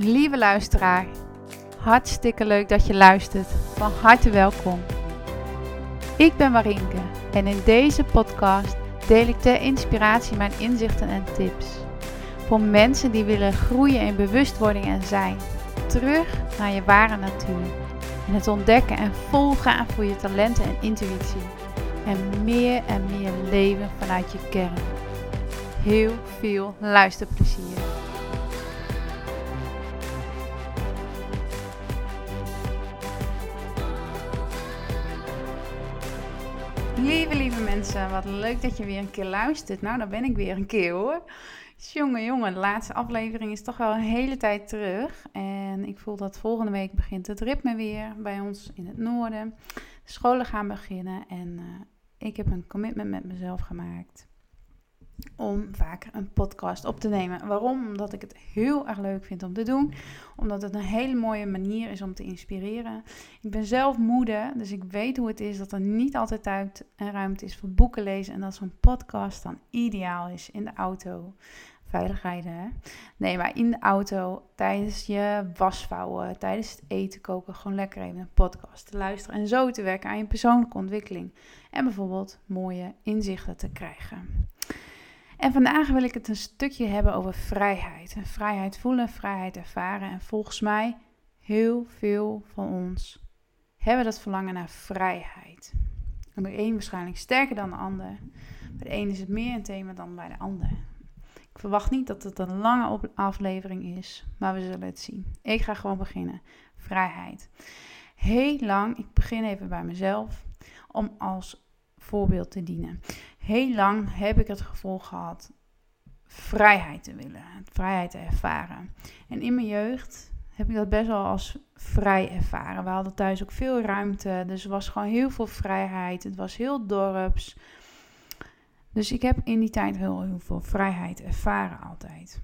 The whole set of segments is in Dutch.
Lieve luisteraar, hartstikke leuk dat je luistert. Van harte welkom. Ik ben Marinke en in deze podcast deel ik ter inspiratie mijn inzichten en tips. Voor mensen die willen groeien in bewustwording en zijn. Terug naar je ware natuur. En het ontdekken en volgaan voor je talenten en intuïtie. En meer en meer leven vanuit je kern. Heel veel luisterplezier. Lieve, lieve mensen, wat leuk dat je weer een keer luistert. Nou, daar ben ik weer een keer hoor. Jongen, jongen, de laatste aflevering is toch wel een hele tijd terug. En ik voel dat volgende week begint het ritme weer bij ons in het noorden. De scholen gaan beginnen en uh, ik heb een commitment met mezelf gemaakt om vaker een podcast op te nemen. Waarom? Omdat ik het heel erg leuk vind om te doen. Omdat het een hele mooie manier is om te inspireren. Ik ben zelf moeder, dus ik weet hoe het is dat er niet altijd tijd en ruimte is voor boeken lezen. En dat zo'n podcast dan ideaal is in de auto. Veiligheid, hè? Nee, maar in de auto, tijdens je wasvouwen, tijdens het eten koken, gewoon lekker even een podcast te luisteren. En zo te werken aan je persoonlijke ontwikkeling. En bijvoorbeeld mooie inzichten te krijgen. En vandaag wil ik het een stukje hebben over vrijheid. vrijheid voelen, vrijheid ervaren. En volgens mij, heel veel van ons hebben dat verlangen naar vrijheid. En de een waarschijnlijk sterker dan de ander. Bij de een is het meer een thema dan bij de ander. Ik verwacht niet dat het een lange aflevering is, maar we zullen het zien. Ik ga gewoon beginnen. Vrijheid. Heel lang, ik begin even bij mezelf, om als voorbeeld te dienen. Heel lang heb ik het gevoel gehad vrijheid te willen, vrijheid te ervaren. En in mijn jeugd heb ik dat best wel als vrij ervaren. We hadden thuis ook veel ruimte, dus er was gewoon heel veel vrijheid. Het was heel dorps. Dus ik heb in die tijd heel, veel vrijheid ervaren altijd.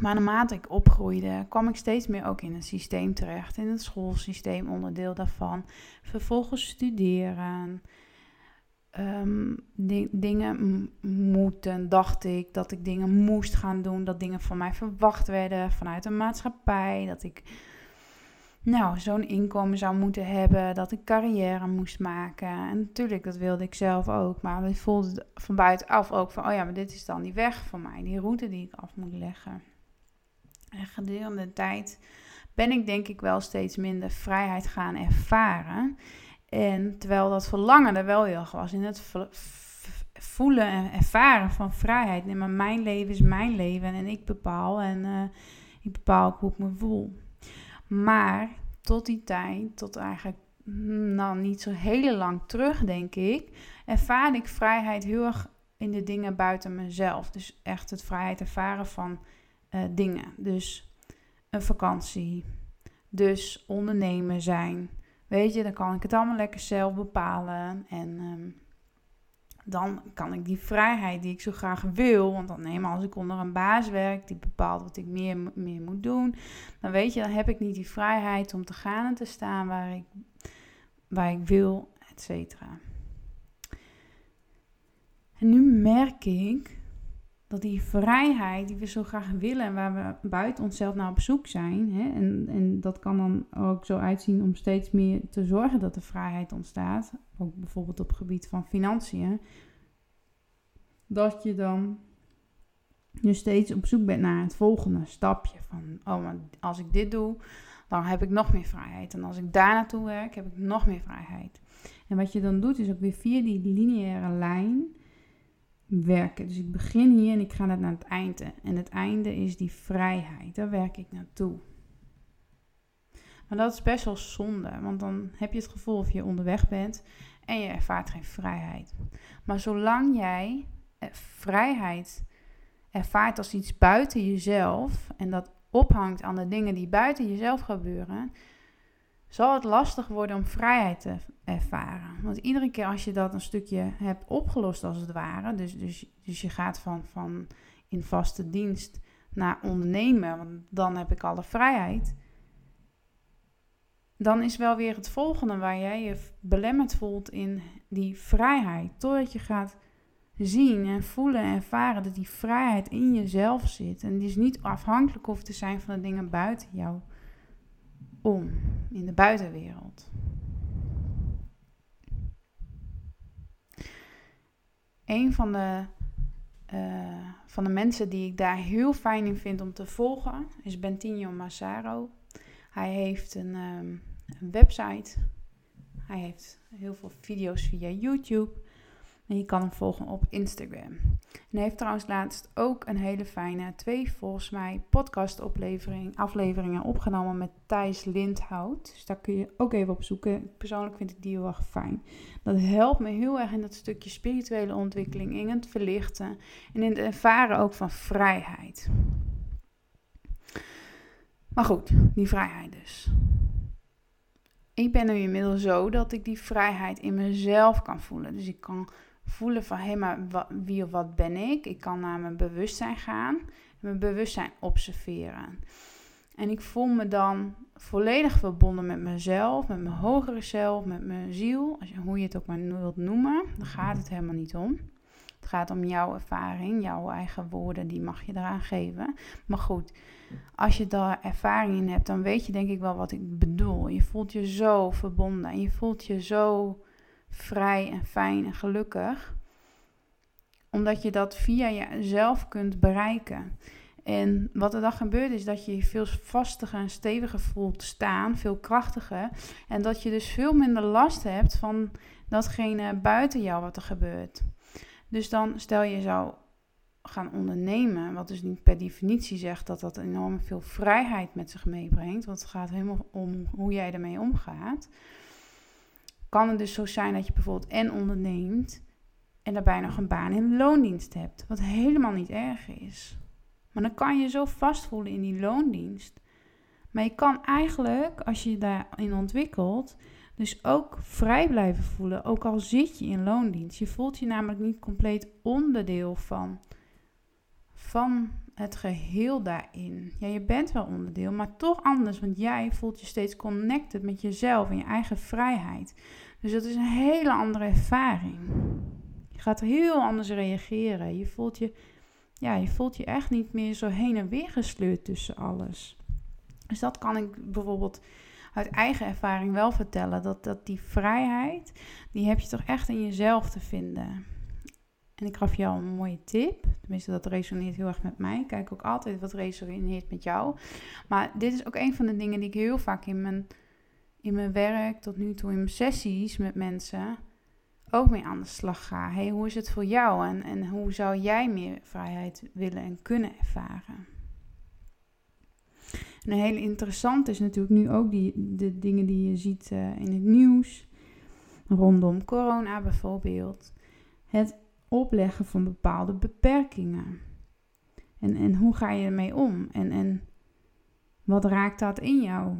Maar naarmate ik opgroeide, kwam ik steeds meer ook in het systeem terecht, in het schoolsysteem, onderdeel daarvan. Vervolgens studeren, um, dingen moeten, dacht ik. Dat ik dingen moest gaan doen. Dat dingen van mij verwacht werden vanuit de maatschappij. Dat ik nou, zo'n inkomen zou moeten hebben. Dat ik carrière moest maken. En natuurlijk, dat wilde ik zelf ook. Maar ik voelde van buitenaf ook van... Oh ja, maar dit is dan die weg voor mij. Die route die ik af moet leggen. En gedurende de tijd ben ik denk ik wel steeds minder vrijheid gaan ervaren. En terwijl dat verlangen er wel heel erg was in het voelen en ervaren van vrijheid. Nee, maar mijn leven is mijn leven en ik bepaal en uh, ik bepaal hoe ik me voel. Maar tot die tijd, tot eigenlijk hm, nou niet zo heel lang terug denk ik, ervaarde ik vrijheid heel erg in de dingen buiten mezelf. Dus echt het vrijheid ervaren van uh, dingen. Dus een vakantie, dus ondernemen zijn Weet je, dan kan ik het allemaal lekker zelf bepalen. En ehm, dan kan ik die vrijheid die ik zo graag wil, want dan neem als ik onder een baas werk die bepaalt wat ik meer, meer moet doen, dan weet je, dan heb ik niet die vrijheid om te gaan en te staan waar ik, waar ik wil, et cetera. En nu merk ik dat die vrijheid die we zo graag willen en waar we buiten onszelf naar op zoek zijn, hè, en, en dat kan dan ook zo uitzien om steeds meer te zorgen dat de vrijheid ontstaat, ook bijvoorbeeld op het gebied van financiën, dat je dan dus steeds op zoek bent naar het volgende stapje van, oh, maar als ik dit doe, dan heb ik nog meer vrijheid. En als ik daar naartoe werk, heb ik nog meer vrijheid. En wat je dan doet, is ook weer via die lineaire lijn werken. Dus ik begin hier en ik ga naar het einde. En het einde is die vrijheid. Daar werk ik naartoe. Maar dat is best wel zonde, want dan heb je het gevoel of je onderweg bent en je ervaart geen vrijheid. Maar zolang jij eh, vrijheid ervaart als iets buiten jezelf en dat ophangt aan de dingen die buiten jezelf gebeuren, zal het lastig worden om vrijheid te ervaren. Want iedere keer als je dat een stukje hebt opgelost, als het ware, dus, dus, dus je gaat van, van in vaste dienst naar ondernemen, want dan heb ik alle vrijheid. Dan is wel weer het volgende waar jij je belemmerd voelt in die vrijheid. Totdat je gaat zien en voelen en ervaren dat die vrijheid in jezelf zit. En die is niet afhankelijk hoeft te zijn van de dingen buiten jou om, in de buitenwereld. Een van de, uh, van de mensen die ik daar heel fijn in vind om te volgen is Bentinho Massaro. Hij heeft een, um, een website. Hij heeft heel veel video's via YouTube. En je kan hem volgen op Instagram. En hij heeft trouwens laatst ook een hele fijne, twee volgens mij, podcast afleveringen opgenomen met Thijs Lindhout. Dus daar kun je ook even op zoeken. Persoonlijk vind ik die heel erg fijn. Dat helpt me heel erg in dat stukje spirituele ontwikkeling, in het verlichten en in het ervaren ook van vrijheid. Maar goed, die vrijheid dus. Ik ben nu inmiddels zo dat ik die vrijheid in mezelf kan voelen. Dus ik kan voelen van, hé, hey, maar wie of wat ben ik? Ik kan naar mijn bewustzijn gaan mijn bewustzijn observeren. En ik voel me dan volledig verbonden met mezelf, met mijn hogere zelf, met mijn ziel. Hoe je het ook maar wilt noemen, daar gaat het helemaal niet om. Het gaat om jouw ervaring, jouw eigen woorden, die mag je eraan geven. Maar goed, als je daar ervaring in hebt, dan weet je denk ik wel wat ik bedoel. Je voelt je zo verbonden en je voelt je zo vrij en fijn en gelukkig. Omdat je dat via jezelf kunt bereiken. En wat er dan gebeurt is dat je je veel vastiger en steviger voelt staan, veel krachtiger. En dat je dus veel minder last hebt van datgene buiten jou wat er gebeurt. Dus dan stel je zou gaan ondernemen, wat dus niet per definitie zegt dat dat enorm veel vrijheid met zich meebrengt, want het gaat helemaal om hoe jij ermee omgaat kan het dus zo zijn dat je bijvoorbeeld en onderneemt en daarbij nog een baan in loondienst hebt, wat helemaal niet erg is. Maar dan kan je zo vastvoelen in die loondienst. Maar je kan eigenlijk, als je je daarin ontwikkelt, dus ook vrij blijven voelen, ook al zit je in loondienst. Je voelt je namelijk niet compleet onderdeel van, van het geheel daarin. Ja, je bent wel onderdeel, maar toch anders, want jij voelt je steeds connected met jezelf en je eigen vrijheid. Dus dat is een hele andere ervaring. Je gaat heel anders reageren. Je voelt je, ja, je voelt je echt niet meer zo heen en weer gesleurd tussen alles. Dus dat kan ik bijvoorbeeld uit eigen ervaring wel vertellen. Dat, dat die vrijheid, die heb je toch echt in jezelf te vinden. En ik gaf jou een mooie tip. Tenminste, dat resoneert heel erg met mij. Ik kijk ook altijd wat resoneert met jou. Maar dit is ook een van de dingen die ik heel vaak in mijn in mijn werk tot nu toe in mijn sessies met mensen ook mee aan de slag ga. Hey, hoe is het voor jou en, en hoe zou jij meer vrijheid willen en kunnen ervaren? En een hele interessant is natuurlijk nu ook die, de dingen die je ziet uh, in het nieuws. Rondom corona bijvoorbeeld. Het opleggen van bepaalde beperkingen. En, en hoe ga je ermee om? En, en wat raakt dat in jou?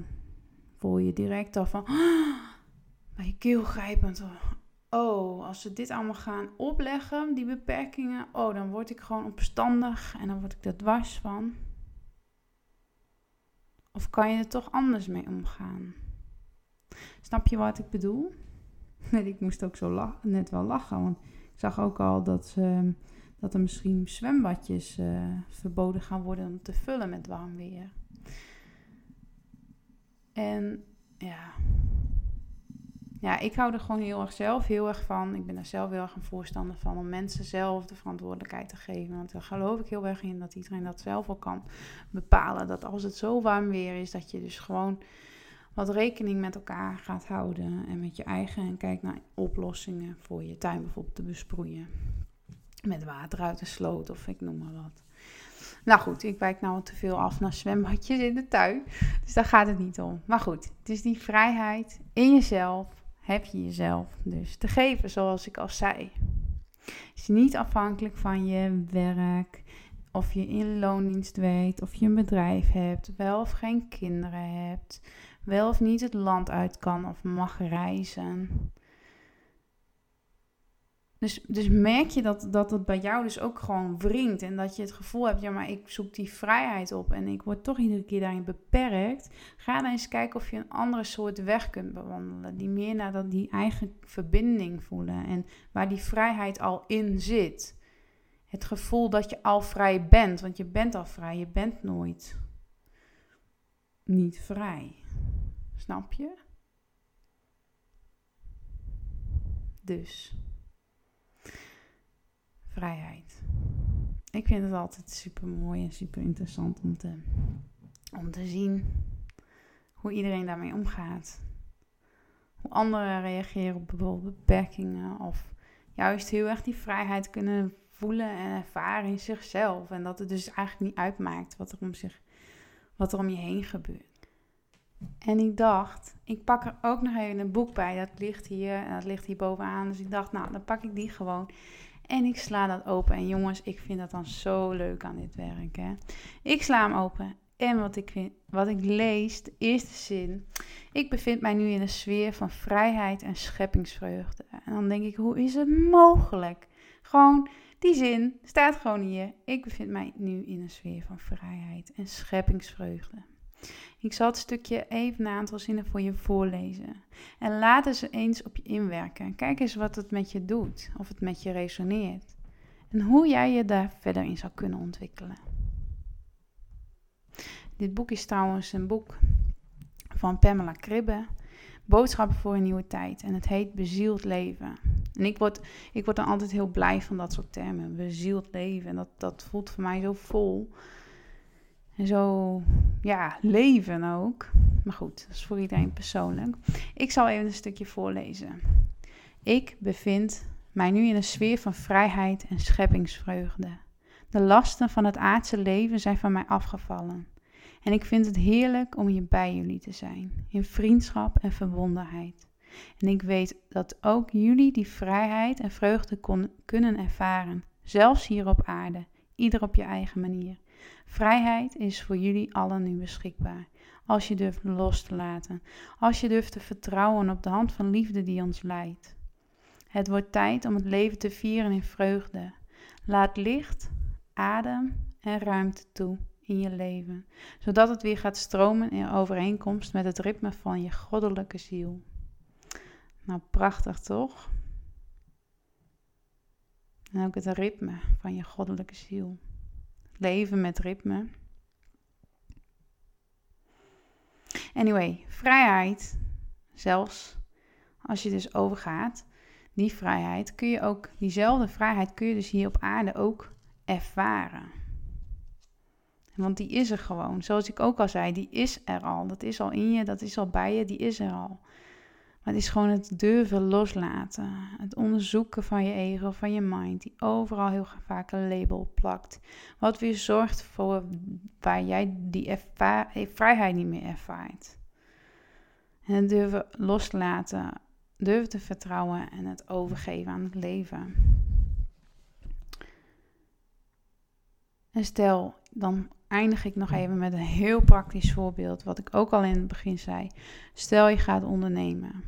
voel je direct al van je keel grijpend. Oh, als ze dit allemaal gaan opleggen, die beperkingen, oh, dan word ik gewoon opstandig en dan word ik er dwars van. Of kan je er toch anders mee omgaan? Snap je wat ik bedoel? Ik moest ook zo net wel lachen, want ik zag ook al dat, ze, dat er misschien zwembadjes uh, verboden gaan worden om te vullen met warm weer. En ja. Ja, ik hou er gewoon heel erg zelf heel erg van. Ik ben er zelf heel erg een voorstander van om mensen zelf de verantwoordelijkheid te geven. Want daar geloof ik heel erg in dat iedereen dat zelf al kan bepalen. Dat als het zo warm weer is, dat je dus gewoon wat rekening met elkaar gaat houden. En met je eigen. En kijk naar oplossingen voor je tuin bijvoorbeeld te besproeien. Met water uit de sloot of ik noem maar wat. Nou goed, ik wijk nou te veel af naar zwembadjes in de tuin. Dus daar gaat het niet om. Maar goed, het is die vrijheid in jezelf. Heb je jezelf dus te geven, zoals ik al zei. Het is niet afhankelijk van je werk, of je in loondienst werkt, of je een bedrijf hebt, wel of geen kinderen hebt, wel of niet het land uit kan of mag reizen. Dus, dus merk je dat, dat het bij jou dus ook gewoon wringt. En dat je het gevoel hebt, ja, maar ik zoek die vrijheid op. En ik word toch iedere keer daarin beperkt. Ga dan eens kijken of je een andere soort weg kunt bewandelen. Die meer naar dat, die eigen verbinding voelen. En waar die vrijheid al in zit. Het gevoel dat je al vrij bent. Want je bent al vrij. Je bent nooit niet vrij. Snap je? Dus vrijheid. Ik vind het altijd super mooi en super interessant om te, om te zien hoe iedereen daarmee omgaat. Hoe anderen reageren op bijvoorbeeld beperkingen of juist heel erg die vrijheid kunnen voelen en ervaren in zichzelf. En dat het dus eigenlijk niet uitmaakt wat er om, zich, wat er om je heen gebeurt. En ik dacht, ik pak er ook nog even een boek bij. Dat ligt hier en dat ligt hier bovenaan. Dus ik dacht, nou, dan pak ik die gewoon. En ik sla dat open. En jongens, ik vind dat dan zo leuk aan dit werk. Hè? Ik sla hem open. En wat ik, wat ik lees, de eerste zin. Ik bevind mij nu in een sfeer van vrijheid en scheppingsvreugde. En dan denk ik, hoe is het mogelijk? Gewoon, die zin staat gewoon hier. Ik bevind mij nu in een sfeer van vrijheid en scheppingsvreugde. Ik zal het stukje even een aantal zinnen voor je voorlezen. En laat ze eens op je inwerken. Kijk eens wat het met je doet, of het met je resoneert. En hoe jij je daar verder in zou kunnen ontwikkelen. Dit boek is trouwens een boek van Pamela Kribbe. Boodschappen voor een nieuwe tijd. En het heet Bezield leven. En ik word, ik word dan altijd heel blij van dat soort termen. Bezield leven. En dat, dat voelt voor mij zo vol. En zo, ja, leven ook. Maar goed, dat is voor iedereen persoonlijk. Ik zal even een stukje voorlezen. Ik bevind mij nu in een sfeer van vrijheid en scheppingsvreugde. De lasten van het aardse leven zijn van mij afgevallen. En ik vind het heerlijk om hier bij jullie te zijn, in vriendschap en verbondenheid. En ik weet dat ook jullie die vrijheid en vreugde kunnen ervaren, zelfs hier op aarde, ieder op je eigen manier. Vrijheid is voor jullie allen nu beschikbaar. Als je durft los te laten. Als je durft te vertrouwen op de hand van liefde die ons leidt. Het wordt tijd om het leven te vieren in vreugde. Laat licht, adem en ruimte toe in je leven, zodat het weer gaat stromen in overeenkomst met het ritme van je goddelijke ziel. Nou, prachtig toch? En ook het ritme van je goddelijke ziel leven met ritme. Anyway, vrijheid, zelfs als je dus overgaat, die vrijheid kun je ook, diezelfde vrijheid kun je dus hier op aarde ook ervaren. Want die is er gewoon. Zoals ik ook al zei, die is er al. Dat is al in je, dat is al bij je, die is er al. Maar het is gewoon het durven loslaten. Het onderzoeken van je ego, van je mind, die overal heel vaak een label plakt. Wat weer zorgt voor waar jij die vrijheid niet meer ervaart. En het durven loslaten, durven te vertrouwen en het overgeven aan het leven. En stel, dan eindig ik nog even met een heel praktisch voorbeeld, wat ik ook al in het begin zei. Stel je gaat ondernemen.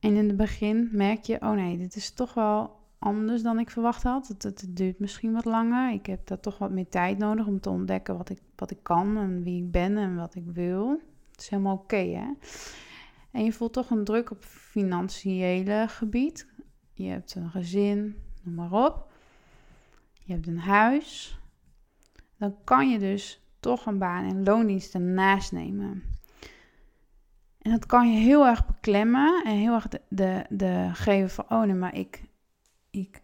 En in het begin merk je, oh nee, dit is toch wel anders dan ik verwacht had. Het, het, duurt misschien wat langer. Ik heb daar toch wat meer tijd nodig om te ontdekken wat ik, wat ik kan en wie ik ben en wat ik wil. Het is helemaal oké, hè? En je voelt toch een druk op financiële gebied. Je hebt een gezin, noem maar op. Je hebt een huis. Dan kan je dus toch een baan en loondienst ernaast nemen. En dat kan je heel erg beklemmen en heel erg de, de, geven van, oh nee, maar ik, ik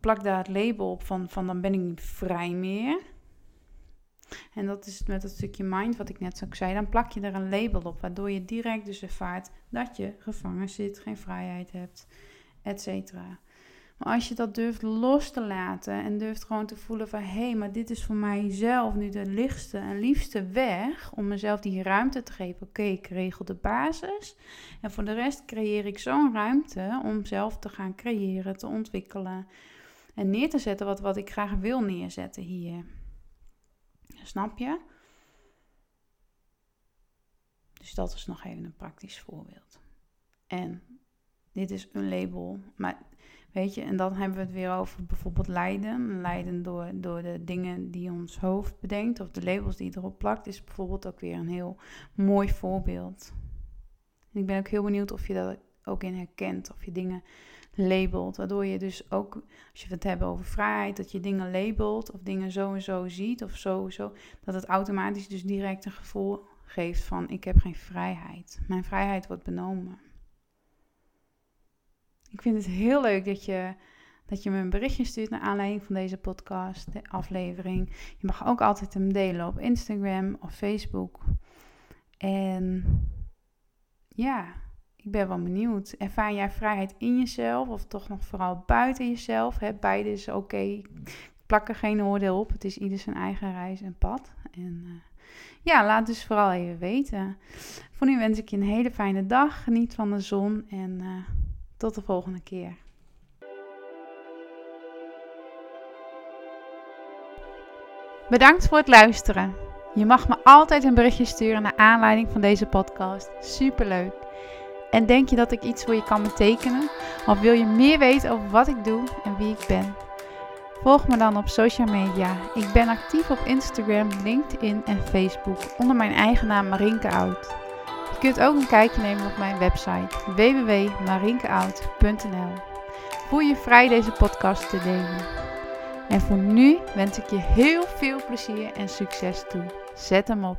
plak daar het label op van, van dan ben ik niet vrij meer. En dat is met dat stukje mind wat ik net zo zei. Dan plak je er een label op, waardoor je direct dus ervaart dat je gevangen zit, geen vrijheid hebt, et cetera. Maar als je dat durft los te laten en durft gewoon te voelen van hé, hey, maar dit is voor mijzelf nu de lichtste en liefste weg om mezelf die ruimte te geven. Oké, ik regel de basis en voor de rest creëer ik zo'n ruimte om zelf te gaan creëren, te ontwikkelen en neer te zetten wat, wat ik graag wil neerzetten hier. Snap je? Dus dat is nog even een praktisch voorbeeld. En dit is een label. Maar weet je, en dan hebben we het weer over bijvoorbeeld lijden. Lijden door, door de dingen die ons hoofd bedenkt of de labels die erop plakt, is bijvoorbeeld ook weer een heel mooi voorbeeld. En ik ben ook heel benieuwd of je dat ook in herkent, of je dingen labelt. Waardoor je dus ook, als je het hebt over vrijheid, dat je dingen labelt of dingen zo en zo ziet of zo, zo dat het automatisch dus direct een gevoel geeft van ik heb geen vrijheid. Mijn vrijheid wordt benomen. Ik vind het heel leuk dat je, dat je me een berichtje stuurt naar aanleiding van deze podcast, de aflevering. Je mag ook altijd hem delen op Instagram of Facebook. En ja, ik ben wel benieuwd. Ervaar jij vrijheid in jezelf of toch nog vooral buiten jezelf? Hè? Beide is oké. Okay. Plak er geen oordeel op. Het is ieder zijn eigen reis en pad. En uh, ja, laat dus vooral even weten. Voor nu wens ik je een hele fijne dag. Geniet van de zon en uh, tot de volgende keer. Bedankt voor het luisteren. Je mag me altijd een berichtje sturen naar aanleiding van deze podcast. Superleuk. En denk je dat ik iets voor je kan betekenen? Of wil je meer weten over wat ik doe en wie ik ben? Volg me dan op social media. Ik ben actief op Instagram, LinkedIn en Facebook onder mijn eigen naam Marinke Oud. Je kunt ook een kijkje nemen op mijn website www.marinkeout.nl. Voel je vrij deze podcast te delen. En voor nu wens ik je heel veel plezier en succes toe. Zet hem op.